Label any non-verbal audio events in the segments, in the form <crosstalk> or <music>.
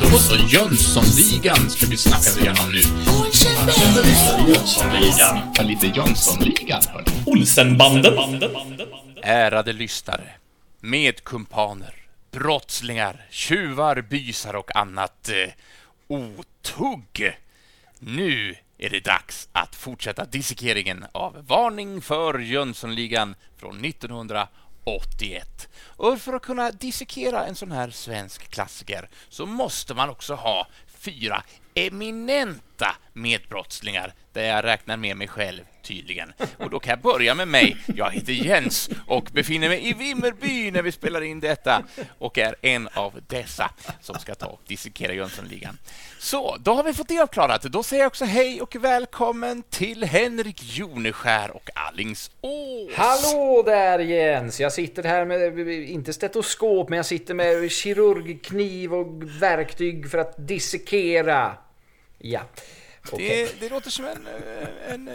Då så, Jönssonligan ska vi snacka igenom nu. Jönssonligan. Ta lite Jönssonligan, hörni. Olsenbanden. Ärade lyssnare, medkumpaner, brottslingar, tjuvar, bysar och annat eh, otugg. Nu är det dags att fortsätta dissekeringen av Varning för Jönssonligan från 1981. Och för att kunna dissekera en sån här svensk klassiker så måste man också ha fyra eminenta medbrottslingar, där jag räknar med mig själv tydligen. Och då kan jag börja med mig. Jag heter Jens och befinner mig i Vimmerby när vi spelar in detta och är en av dessa som ska ta och dissekera Jönssonligan. Så, då har vi fått det avklarat. Då säger jag också hej och välkommen till Henrik Joneskär och Allingsås. Hallå där Jens! Jag sitter här med, inte stetoskop, men jag sitter med kirurgkniv och verktyg för att dissekera. Ja. okej. Det, det låter som en, eh, en, eh,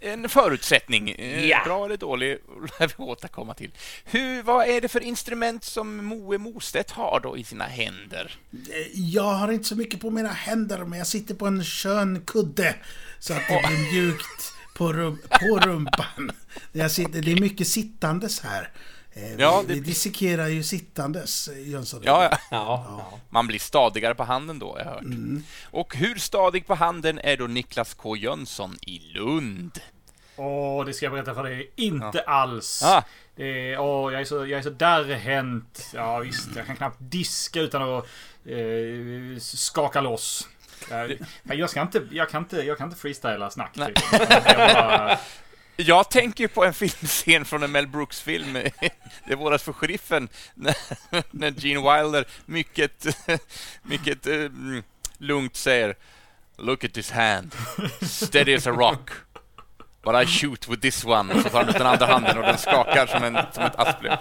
en förutsättning. Eh, Ja. Bra eller dålig <laughs> lär vi återkomma till. Hur, vad är det för instrument som Moe Mostedt har då i sina händer? Jag har inte så mycket på mina händer, men jag sitter på en skön kudde. Så att det blir mjukt på, rum, på rumpan. <laughs> Jag sitter, det är mycket sittandes här. Eh, Ja, vi, det- vi dissekerar ju sittandes, eh, Jönsson. Ja, ja. Ja. Man blir stadigare på handen då, har jag hört. Och hur stadig på handen är då Niklas K Jönsson i Lund? Åh, det ska jag berätta för dig. Inte alls. Ah. Det är, åh, jag är så, jag är så därrhänt. Ja visst, jag kan knappt diska utan att eh, skaka loss. Jag, jag, ska inte, jag, kan inte, jag kan inte freestyla snack. Typ. Jag bara, Jag tänker på en filmscen från en Mel Brooks-film, Det våras för sheriffen, när, när Gene Wilder mycket, mycket eh, lugnt säger Look at this hand, steady as a rock. But I shoot with this one. Så tar han ut den andra handen och den skakar som, en, som ett asplöv.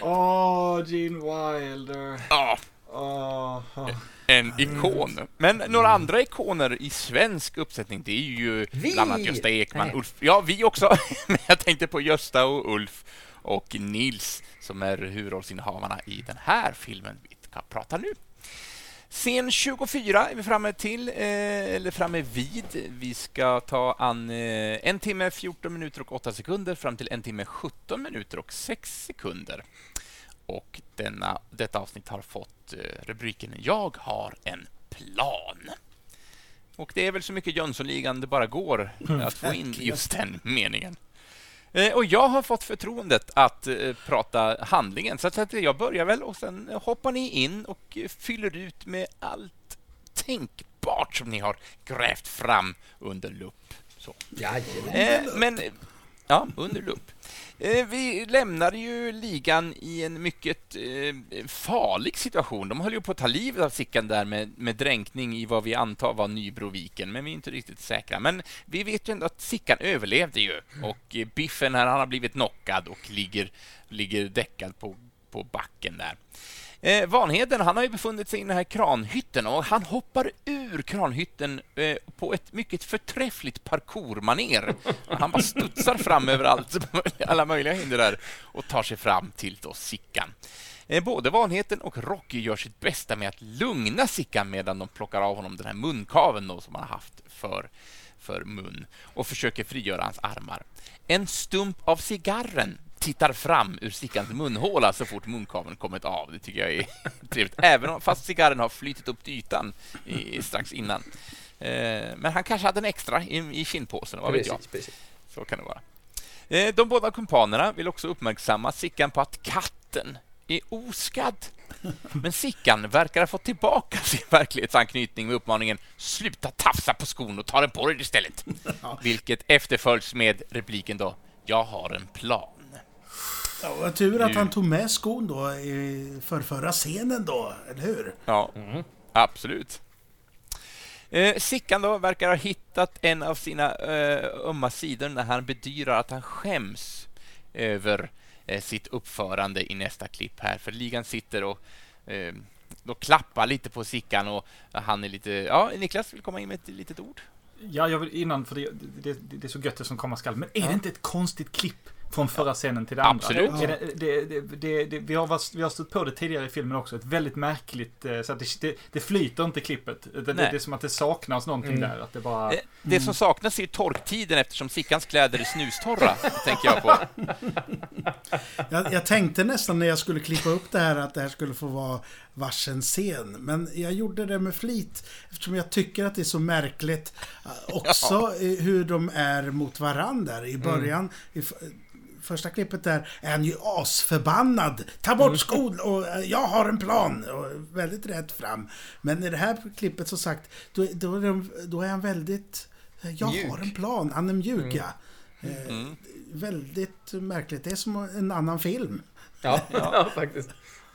Åh, Gene Wilder. Ja, Åh, åh. En ikon. Men några andra ikoner i svensk uppsättning, det är ju Vi! bland annat Gösta Ekman, Nej. Ulf. Ja, vi också. <laughs> Men jag tänkte på Gösta och Ulf och Nils som är huvudrollsinnehavarna i den här filmen vi ska prata nu. Scen 24 är vi framme till, eh, eller framme vid. Vi ska ta an eh, en timme, 14 minuter och 8 sekunder fram till en timme, 17 minuter och 6 sekunder. Och denna, detta avsnitt har fått eh, rubriken Jag har en plan. Och det är väl så mycket Jönssonligan det bara går att få in just den meningen. Eh, Och jag har fått förtroendet att eh, prata handlingen, så att jag börjar väl och sen hoppar ni in och fyller ut med allt tänkbart som ni har grävt fram under lupp. Så. Jajamän. Men, ja, under lupp. Eh, vi lämnade ju ligan i en mycket eh, farlig situation. De höll ju på att ta livet av Sickan där med, med dränkning i vad vi antar var Nybroviken, men vi är inte riktigt säkra. Men vi vet ju ändå att Sickan överlevde ju och eh, Biffen här, han har blivit knockad och ligger, ligger däckad på, på backen där. Eh, Vanheden, han har ju befunnit sig i den här kranhytten och han hoppar ur kranhytten eh, på ett mycket förträffligt parkourmaner. Han bara studsar fram över allt, alla möjliga hinder där och tar sig fram till då Sickan. Eh, både Vanheden och Rocky gör sitt bästa med att lugna Sickan medan de plockar av honom den här munkaven då, som han har haft för, för mun och försöker frigöra hans armar. En stump av cigarren tittar fram ur Sickans munhåla så fort munkaveln kommit av. Det tycker jag är <laughs> trevligt, även om, fast cigarren har flytit upp till ytan i, strax innan. Eh, men han kanske hade en extra i, i kindpåsen, vad vet jag. Precis, precis. Så kan det vara. Eh, De båda kumpanerna vill också uppmärksamma Sickan på att katten är oskadd. Men Sickan verkar ha fått tillbaka <laughs> sin verklighetsanknytning med uppmaningen ”Sluta tafsa på skon och ta den på dig istället”. Vilket efterföljs med repliken då ”Jag har en plan”. Ja, vad tur att han tog med skon då i för förra scenen då, eller hur? Ja, absolut. Eh, Sickan då verkar ha hittat en av sina eh, ömma sidor när han bedyrar att han skäms över eh, sitt uppförande i nästa klipp här. För ligan sitter och eh, då klappar lite på Sickan och han är lite... Ja, Niklas vill komma in med ett litet ord. Ja, jag vill innan, för det, det, det, det är så gött det som komma skall. Men är det inte ett konstigt klipp? Från förra scenen till det andra. Absolut. Det, det, det, det, det, vi, har, varit- vi har stött på det tidigare i filmen också. Ett väldigt märkligt... eh, Så att det, det, det flyter inte klippet. Det, det, Nej. det är som att det saknas någonting där. Att det bara... Eh, Det som saknas är torktiden eftersom Sickans kläder är snustorra, <laughs> tänker jag på. Jag, jag tänkte nästan när jag skulle klippa upp det här att det här skulle få vara varsin scen. Men jag gjorde det med flit eftersom jag tycker att det är så märkligt eh, också eh, hur de är mot varandra. I början, i f- första klippet där, är han ju asförbannad. Ta bort skon och eh, jag har en plan. Och väldigt rätt fram. Men i det här klippet som sagt, då, då, är, de, då är han väldigt... eh, Jag Mjuk. har en plan. Han är mjuk, ja. Eh, Mm. Väldigt märkligt. Det är som en annan film. <laughs> Ja, ja. faktiskt.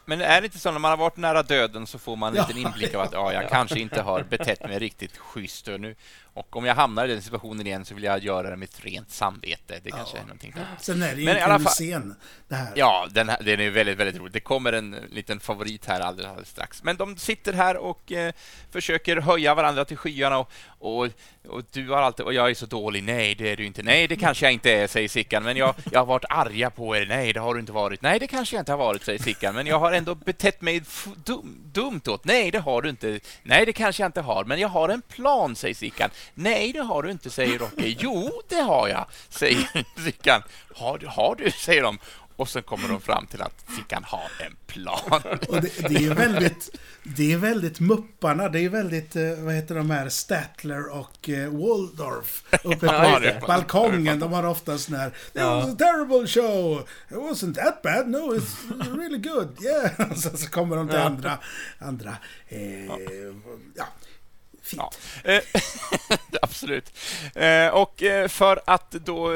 Men är det inte så när man har varit nära döden så får man en Ja, liten inblick av att ja, jag kanske inte har betett mig riktigt schysst och nu och om jag hamnar i den situationen igen så vill jag göra det med ett rent samvete. Det kanske är någonting. där. Sen är det ju Men en kul fall- scen, det här. Ja, den, här, den är väldigt, väldigt rolig. Det kommer en liten favorit här alldeles, alldeles strax. Men de sitter här och eh, försöker höja varandra till skyarna och, och, och du har alltid och jag är så dålig. Nej, det är du inte. Nej, det kanske jag inte är, säger Sickan. Men jag, jag har varit arga på er. Nej, det har du inte varit. Nej, det kanske jag inte har varit, säger Sickan. Men jag har ändå betett mig dum, dumt åt. Nej, det har du inte. Nej, det kanske jag inte har. Men jag har en plan, säger Sickan. Nej, det har du inte, säger Rocky. Jo, det har jag, säger <laughs> Sickan. Har, du- har du, säger de. Och sen kommer de fram till att Sickan har en plan. Och det, det är väldigt, det är väldigt Mupparna. Det är väldigt, eh, vad heter de här, Statler och eh, Waldorf. Uppe Ja, på det är- balkongen. De har ofta sån här, It Ja. was a terrible show. It wasn't that bad. No, it's really good. Yeah. <laughs> Så, så kommer de till andra, andra, eh, ja. Fint. Ja. Eh, <laughs> Absolut. Eh, Och eh, för att då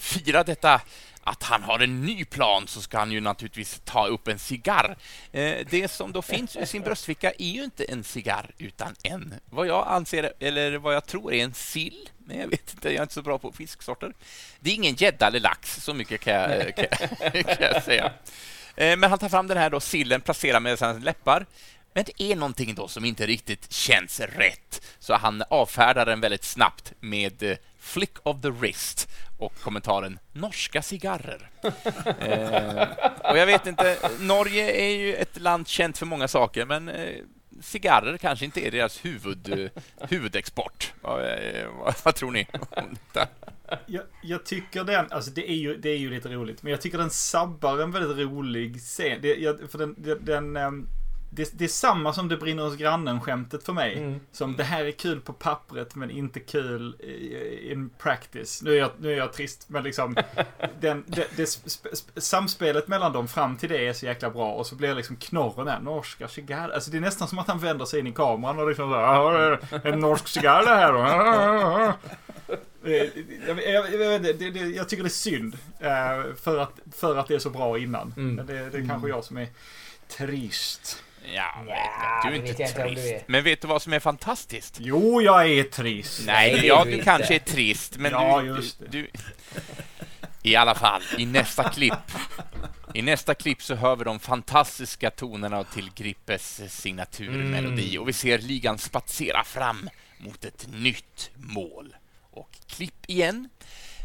fira detta att han har en ny plan så ska han ju naturligtvis ta upp en cigarr. Eh, Det som då finns i sin bröstficka är ju inte en cigarr utan en, vad jag anser, eller vad jag tror är en sill. Men jag vet inte, jag är inte så bra på fisksorter. Det är ingen gädda eller lax, så mycket kan jag, kan, kan jag säga. Eh, Men han tar fram den här då, sillen, placerar med sina läppar. Men det är någonting då som inte riktigt känns rätt, så han avfärdar den väldigt snabbt med eh, flick of the wrist och kommentaren ”norska cigarrer”. <laughs> eh, och jag vet inte, Norge är ju ett land känt för många saker, men eh, cigarrer kanske inte är deras huvud, eh, huvudexport. Vad, eh, vad, vad tror ni om detta? Jag, jag tycker den, alltså det är, ju, det är ju lite roligt, men jag tycker den sabbar en väldigt rolig scen. Det, jag, för den, den, den ehm, det, det är samma som Det brinner hos grannen-skämtet för mig. Mm. Som det här är kul på pappret men inte kul in practice. Nu är jag, nu är jag trist men liksom <laughs> den, det, det, sp, sp, samspelet mellan dem fram till det är så jäkla bra och så blir liksom knorren här, norska cigarr. Alltså det är nästan som att han vänder sig in i kameran och liksom så här, "Ja, det är en norsk cigarr det här då. <laughs> Jag, jag, jag, det, det, jag tycker det är synd. eh, För att, för att det är så bra innan. Mm. Men det, det är kanske jag som är trist. Ja, vet Ja, jag. du är det inte vet jag inte om du trist. är. Men vet du vad som är fantastiskt? Jo, jag är trist. Nej, det är ja, du du inte. kanske är trist, men Ja, du, just du, du... I alla fall, i nästa klipp i nästa klipp så hör vi de fantastiska tonerna till Grippes signaturmelodi och vi ser ligan spatsera fram mot ett nytt mål. Och klipp igen.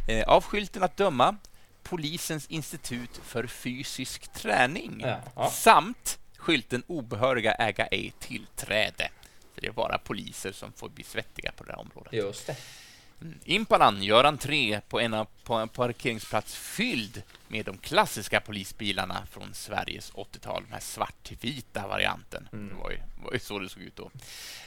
Eh, av skylten att döma Polisens institut för fysisk träning Ja, ja. samt skylten obehöriga äga ej tillträde. Så det är bara poliser som får bli svettiga på det här området. Just det. Impalan gör entré på en, på en parkeringsplats fylld med de klassiska polisbilarna från Sveriges 80-tal, den här svartvita varianten. Det var ju, var ju så det såg ut då.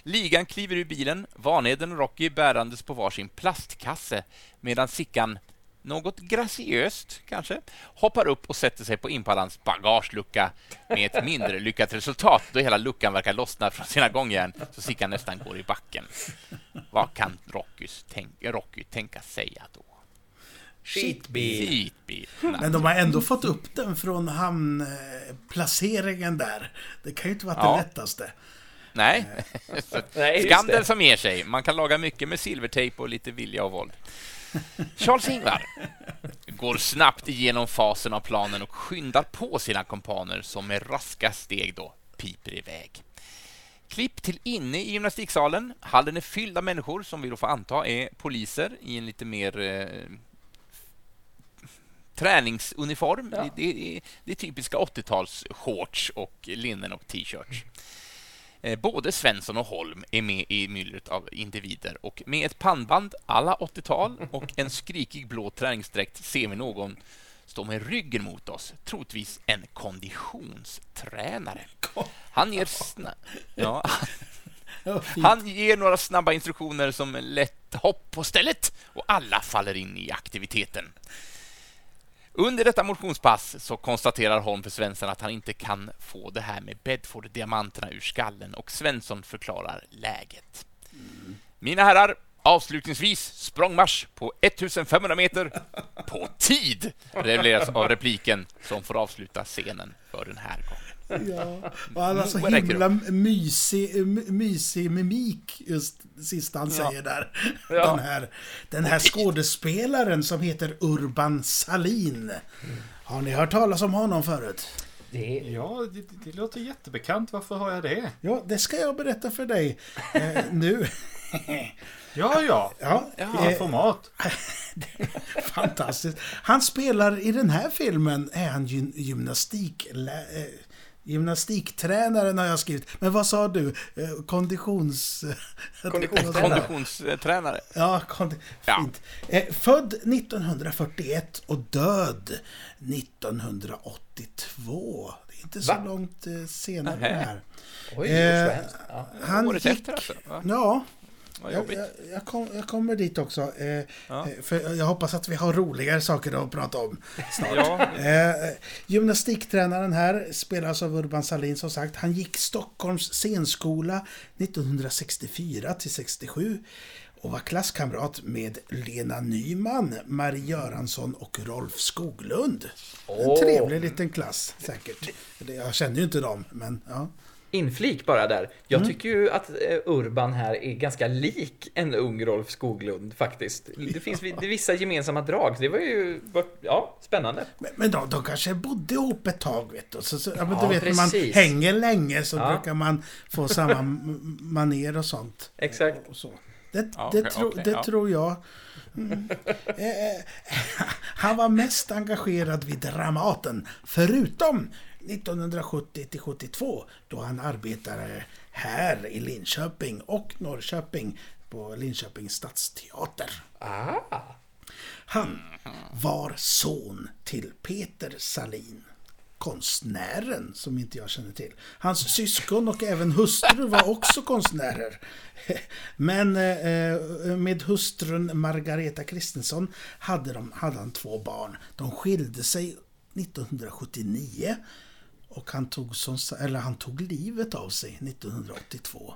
Ligan kliver ur bilen, Vanheden och Rocky bärandes på varsin plastkasse medan Sickan, något graciöst kanske, hoppar upp och sätter sig på Impalans bagagelucka med ett mindre lyckat resultat då hela luckan verkar lossna från sina gångjärn så Sickan nästan går i backen. Vad kan Rockys tänk, Rocky tänka säga då? Skitbil. Skitbil. Men de har ändå fått upp den från hamnplaceringen där. Det kan ju inte vara Ja. det lättaste. Nej, <laughs> Nej, skam den det. som ger sig. Man kan laga mycket med silvertejp och lite vilja och våld. Charles-Ingvar går snabbt igenom fasen av planen och skyndar på sina kompaner som med raska steg då piper iväg. Klipp till inne i gymnastiksalen. Hallen är fylld av människor som vi då får anta är poliser i en lite mer eh, träningsuniform. Ja. Det, det, är- det är typiska 80-tals shorts och linnen och t-shirts. Eh, både Svensson och Holm är med i myllret av individer och med ett pannband alla 80-tal och en skrikig blå träningsdräkt ser vi någon stå med ryggen mot oss, troligtvis en konditionstränare. Han ger, sna- ja, han ger några snabba instruktioner som lätt hopp på stället och alla faller in i aktiviteten. Under detta motionspass så konstaterar Holm för Svensson att han inte kan få det här med Bedford-diamanterna ur skallen och Svensson förklarar läget. Mina herrar, avslutningsvis språngmarsch på 1500 meter på tid, <laughs> levereras av repliken som får avsluta scenen för den här gången. Ja, och han har så <laughs> himla mysig, my- mysig mimik just sista han Ja. säger där. Ja. Den, här, den här skådespelaren som heter Urban Salin. Har ni hört talas om honom förut? Det, Ja, det, det låter jättebekant. Varför har jag det? Ja, det ska jag berätta för dig eh, nu. <laughs> Ja, ja. Ja, Ja, eh, format. <laughs> fantastiskt. Han spelar i den här filmen, är han gym, gymnastik... gymnastiktränaren har jag skrivit. Men vad sa du? Eh, konditions... <laughs> Konditionstränare. Konditionstränare. Ja, kondi- Ja. fint. Eh, född 1941 och död 1982. Det är inte så Va? långt eh, senare Nähä. det här. oj, Eh, så hemskt. Ja. Han Året gick... efter alltså? Va? Ja, jag, jag, jag, kom, jag kommer dit också. Eh, Ja. eh, För jag hoppas att vi har roligare saker att prata om snart. Ja, Eh, gymnastiktränaren här spelas av Urban Salin som sagt. Han gick Stockholms scenskola 1964 till 67 och var klasskamrat med Lena Nyman, Marie Göransson och Rolf Skoglund. En trevlig liten klass säkert. Jag känner ju inte dem, men ja. Inflik bara där. Jag Mm. tycker ju att eh, Urban här är ganska lik en ung Rolf Skoglund faktiskt. Det finns är vissa gemensamma drag. Det var ju ja, spännande. Men, men de, de kanske bodde ihop ett tag, vet du. Så, så, ja, men Ja, du vet, när man precis. hänger länge så Ja. brukar man få samma m- maner och sånt. Exakt. Och så. Det, Ja, det, okej, tro, okej, det ja. tror jag. Mm. Eh, <laughs> Han var mest engagerad vid Dramaten, förutom 1970 till 72 då han arbetade här i Linköping och Norrköping på Linköpings stadsteater. Ah. Han var son till Peter Salin. Konstnären som inte jag känner till. Hans syskon och även hustru var också konstnärer. <laughs> Men eh, med hustrun Margareta Kristensson hade, de, hade han två barn. De skilde sig 1979 och han tog, som, eller han tog livet av sig 1982.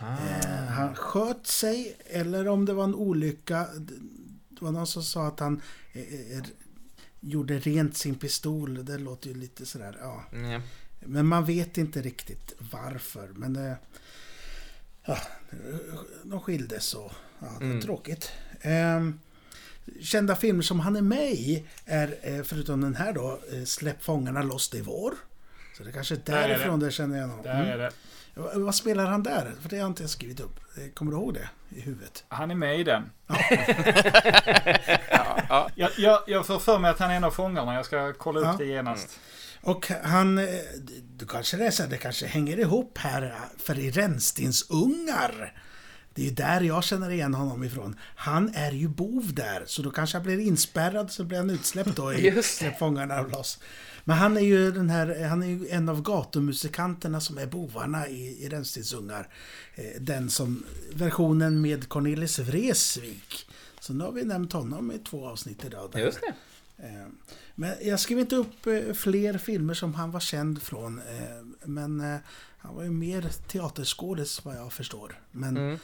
Eh, han sköt sig, eller om det var en olycka. Det var någon som sa att han eh, eh, gjorde rent sin pistol. Det låter ju lite sådär, ja. Ja. Men man vet inte riktigt varför. Men eh, ja, de skildes och ja, det är Mm. tråkigt. Ehm, kända filmer som han är med i är, eh, förutom den här då, eh, Släpp fångarna loss det är vår. Så det är kanske är Där är det. därifrån det känner jag honom. Där Mm. är det. Va- Vad spelar han där? För det har jag inte skrivit upp. Kommer du ihåg det i huvudet? Han är med i den. <laughs> ja, ja. Jag, jag, jag får för mig att han är en av fångarna. Jag ska kolla upp Ja. det genast. Och han, eh, du kanske läser, det kanske hänger ihop här, för i Rännstensungar, det är ju där jag känner igen honom ifrån. Han är ju bov där, så då kanske han blir inspärrad så blir han utsläppt då i <laughs> fångarna loss. Men han är ju den här, han är ju en av gatumusikanterna som är bovarna i, i Rännstensungar. Eh, Den som, versionen med Cornelis Vreeswijk. Så nu har vi nämnt honom i två avsnitt idag. där. Just det. Eh, Men jag skrev inte upp eh, fler filmer som han var känd från. Men han var ju mer teaterskådis vad jag förstår. Men Mm.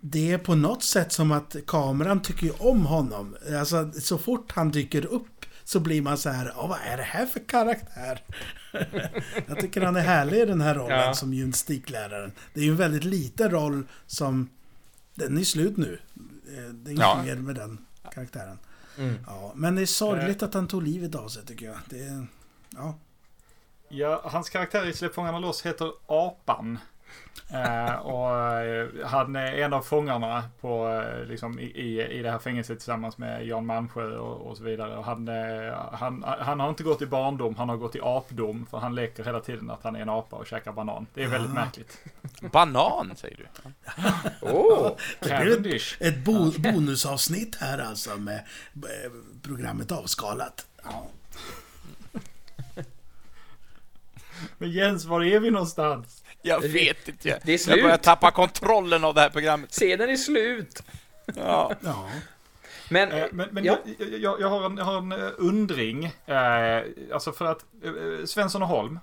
det är på något sätt som att kameran tycker ju om honom. Alltså så fort han dyker upp så blir man så här, "Ja, vad är det här för karaktär? <laughs> jag tycker han är härlig i den här rollen Ja. som gymnastikläraren. Det är ju en väldigt liten roll som, den är slut nu. Eh, Det är inget Ja. mer med den karaktären. Mm. Ja, men det är sorgligt att han tog livet av sig tycker jag. Det ja. Ja, hans karaktär i Släpp fångarna loss heter Apan. Eh, och eh, han är en av fångarna på, eh, liksom, i, i, det här fängelset tillsammans med Jan Malmsjö och, och så vidare. Och han, eh, han, han har inte gått i barndom, han har gått i apdom. För han leker hela tiden att han är en apa och käkar banan. Det är väldigt märkligt. Banan, säger du. <laughs> Åh! Det blir ett, ett bo bonusavsnitt här alltså med programmet avskalat. Ja. <laughs> Men Jens, var är vi någonstans? Jag vet inte. Jag, det är jag slut. börjar tappa kontrollen av det här programmet. Scenen är slut! Ja. ja. Men, Eh, Men, men ja. jag, jag, jag, har en, jag har en eh, undring. Eh, alltså för att eh, Svensson och Holm.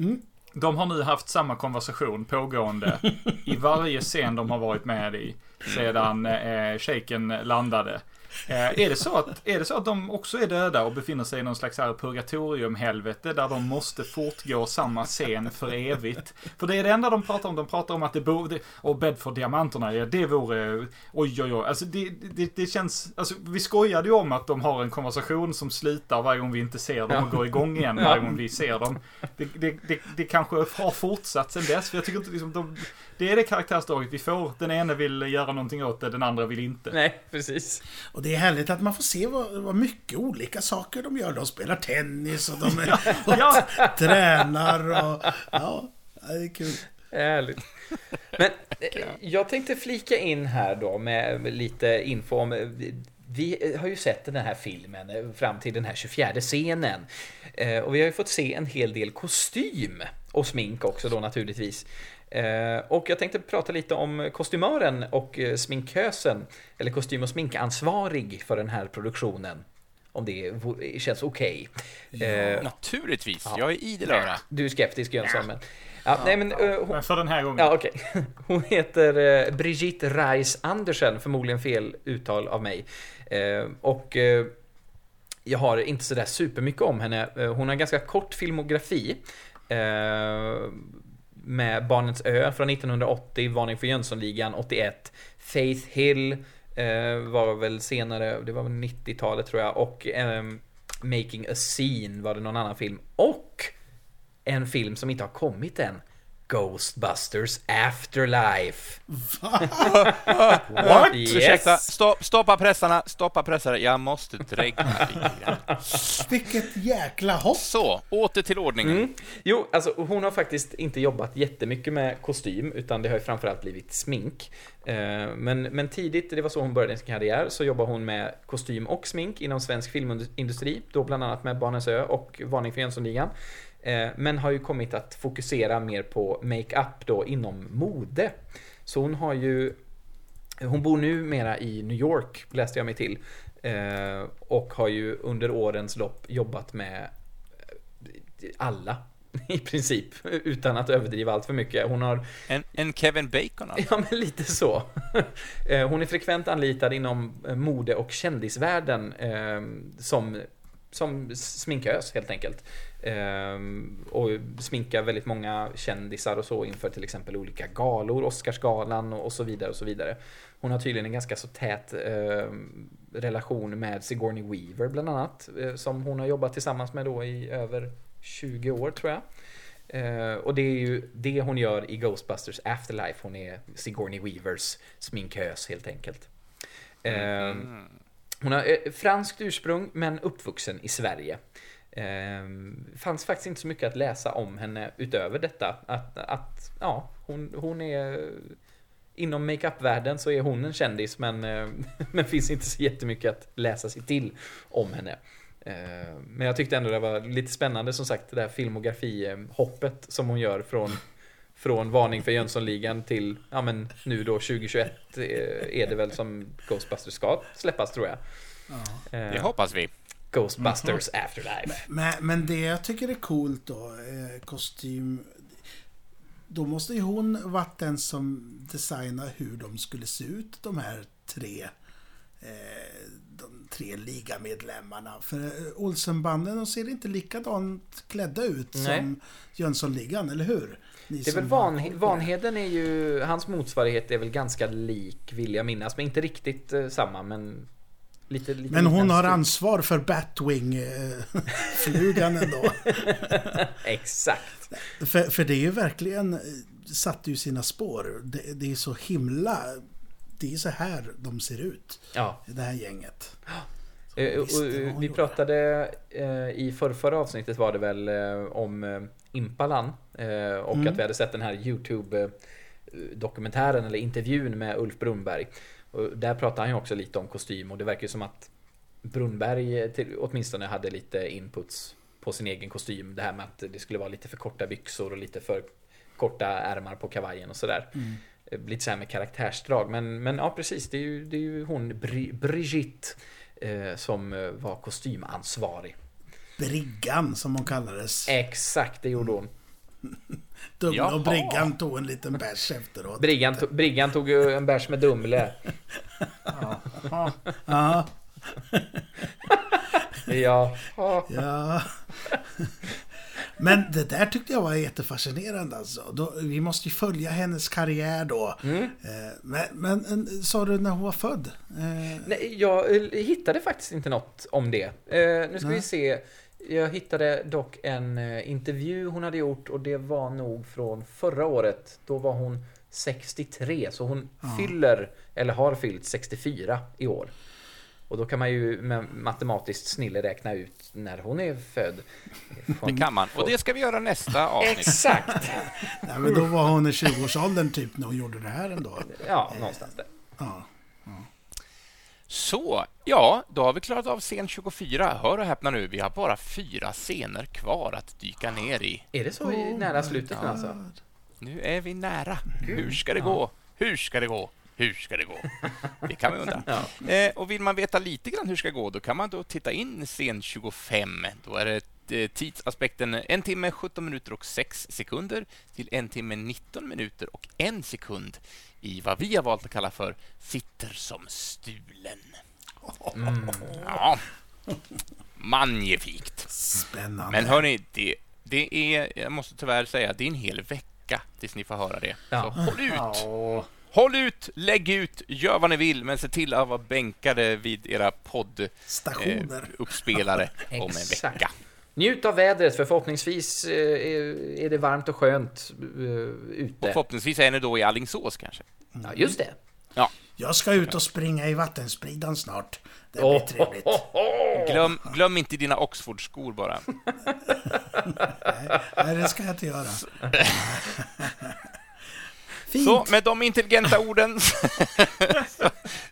Mm. De har nu haft samma konversation pågående <laughs> i varje scen de har varit med i sedan eh, shaken landade. Eh, är, det så att, är det så att de också är döda och befinner sig i någon slags här purgatoriumhelvete där de måste fortgå samma scen för evigt? För det är det enda de pratar om. De pratar om att det borde... Och Bedford-diamanterna, ja, det vore... Oj, oj, oj. Alltså det, det, det känns... Alltså vi skojade ju om att de har en konversation som slutar varje gång vi inte ser dem och går igång igen varje gång vi ser dem. Det, det, det, det kanske har fortsatt sen dess. För jag tycker inte liksom de, Det är det karaktärsdraget vi får. Den ene vill göra någonting åt det, den andra vill inte. Nej, precis. Och det är härligt att man får se vad, vad mycket olika saker de gör. De spelar tennis och de är, <laughs> Ja, tränar och... Ja, det är kul. Härligt. Men eh, jag tänkte flika in här då med lite info om... eh, Vi har ju sett den här filmen eh, fram till den här 24 scenen. Och vi har ju fått se en hel del kostym och smink också då naturligtvis. Eh, Och jag tänkte prata lite om kostymören och eh, sminkösen, eller kostym och sminkansvarig för den här produktionen. Om det känns okej. Eh, Naturligtvis. Jag är idel öra. Du är skeptisk Jönsson, men... Ja, nej, men, eh, hon- men för den här gången. Ja, okej. <laughs> Hon heter Brigitte Reis Andersen, förmodligen fel uttal av mig. Och jag har inte sådär supermycket om henne. Hon har ganska kort filmografi. Med Barnens Ö från 1980, Varning för Jönssonligan 81, Faith Hill eh, var väl senare, det var väl 90-talet tror jag, och eh, Making a Scene var det någon annan film. Och en film som inte har kommit än. Ghostbusters Afterlife. <laughs> What? Yes. Ursäkta, stopp, stoppa pressarna, stoppa pressare. Jag måste grann. Vilket jäkla hopp! Så, åter till ordningen. Mm. Jo, alltså hon har faktiskt inte jobbat jättemycket med kostym, utan det har ju framförallt blivit smink. Eh, Men, men tidigt, det var så hon började sin karriär, så jobbade hon med kostym och smink inom svensk filmindustri, då bland annat med Barnens Ö och Varning för Jönssonligan. Eh, Men har ju kommit att fokusera mer på makeup då inom mode. Så hon har ju hon bor numera i New York, läste jag mig till. Eh, och har ju under årens lopp jobbat med eh, alla, <laughs> i princip. Utan att överdriva allt för mycket. Hon har, En, en Kevin Bacon alltså. ja men lite så. <laughs> Hon är frekvent anlitad inom mode och kändisvärlden eh, som, som sminkös helt enkelt. Eh, och sminkar väldigt många kändisar och så inför till exempel olika galor, Oscarsgalan och, och så vidare och så vidare. Hon har tydligen en ganska så tät eh, relation med Sigourney Weaver bland annat, eh, som hon har jobbat tillsammans med då i över 20 år tror jag. Eh, och det är ju det hon gör i Ghostbusters Afterlife. Hon är Sigourney Weavers sminkös helt enkelt. Eh, hon har eh, franskt ursprung men uppvuxen i Sverige. Eh, fanns faktiskt inte så mycket att läsa om henne utöver detta. Att, att ja, hon, hon är... Inom makeup-världen så är hon en kändis men, eh, <laughs> men finns inte så jättemycket att läsa sig till om henne. Eh, Men jag tyckte ändå det var lite spännande som sagt det där filmografi-hoppet eh, som hon gör från från varning för Jönssonligan till, ja men nu då 2021 eh, är det väl som Ghostbusters ska släppas tror jag. Eh, Det hoppas vi. Ghostbusters Afterlife. Men, men det jag tycker är coolt då, eh, kostym... Då måste ju hon varit den som designade hur de skulle se ut, de här tre de tre ligamedlemmarna. För Olsenbanden de ser inte likadant klädda ut Nej. som Jönssonligan, eller hur? Ni Det är väl van. Vanheden är ju, hans motsvarighet är väl ganska lik vill jag minnas, men inte riktigt eh, samma men lite, lite Men hon har ansvar för Batwing-flugan <laughs> ändå. Exakt. För, för det är ju verkligen... satte ju sina spår. Det, det är så himla... Det är så här de ser ut, Ja. det här gänget. Eh, visst, eh, vi pratade eh, i förrförra avsnittet var det väl eh, om eh, Impalan eh, och Mm. att vi hade sett den här Youtube eh, dokumentären eller intervjun med Ulf Brunnberg. Och där pratade han ju också lite om kostym och det verkar ju som att Brunnberg eh, till, åtminstone hade lite inputs på sin egen kostym. Det här med att det skulle vara lite för korta byxor och lite för korta ärmar på kavajen och sådär. Eh, Lite så här med karaktärsdrag. Men, men ja, precis. Det är ju, det är ju hon Bri- Brigitte eh, som eh, var kostymansvarig. Briggan, som hon kallades. Exakt, det gjorde hon. <laughs> Dumle Jaha. och Briggan tog en liten bärs efteråt. Briggan, to- Briggan tog ju en bärs med Dumle. <laughs> Ja, Ja. <laughs> ja. ja. Men det där tyckte jag var jättefascinerande alltså. Då, vi måste ju följa hennes karriär då. Mm. Eh, Men, men en- sa du när hon var född? Eh, Nej, jag eh, hittade faktiskt inte något om det. Eh, nu ska Nej. vi se. Jag hittade dock en eh, intervju hon hade gjort och det var nog från förra året. Då var hon 63, så hon fyller, eller har fyllt 64 i år. Och då kan man ju med matematiskt snille räkna ut när hon är född. <laughs> Det kan man. Och det ska vi göra nästa <laughs> avsnitt. Exakt! <laughs> nej, men då var hon i 20-årsåldern typ när hon gjorde det här ändå. Ja, någonstans där. Ja. Så, ja, då har vi klarat av scen 24. Hör och häpna nu, vi har bara fyra scener kvar att dyka ner i. Är det så i nära slutet nu alltså? Nu är vi nära. Hur ska det gå? Hur ska det gå? Hur ska det gå? Det kan man undra. <laughs> Eh, och vill man veta lite grann hur det ska gå, då kan man då titta in scen 25. Då är det tidsaspekten en timme, 17 minuter och 6 sekunder till en timme, 19 minuter och en sekund i vad vi har valt att kalla för sitter som stulen. Ja. Magnifikt. Spännande. Men hörni, det, det är, jag måste tyvärr säga, det är en hel vecka tills ni får höra det. Ja. Så håll ut! Håll ut, lägg ut, gör vad ni vill, men se till att vara bänkade vid era podduppspelare Stationer. eh, uppspelare <laughs> om en Exakt. vecka. Njut av vädret för förhoppningsvis eh, är det varmt och skönt eh, Och ute. förhoppningsvis är ni då i Alingsås kanske. Ja, just det. Jag ska ut och springa i vattenspridan snart. Det blir Åh, trevligt. oh, oh, oh. Glöm, glöm inte dina Oxford-skor bara. <laughs> Nej, det ska jag inte göra. <laughs> Fint. Så med de intelligenta orden så, <laughs>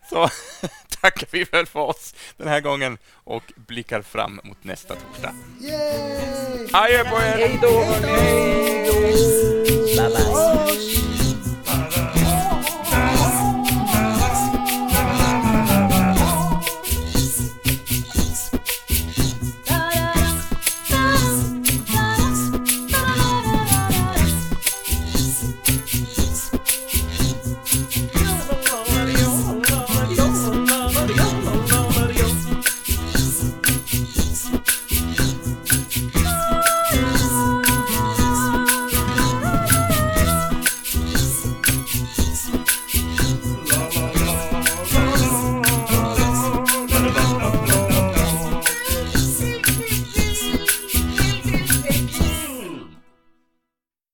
så <laughs> tackar vi väl för oss den här gången och blickar fram mot nästa torsdag. Yay! Adjö på er! Hej då! Hej då! Bye, bye.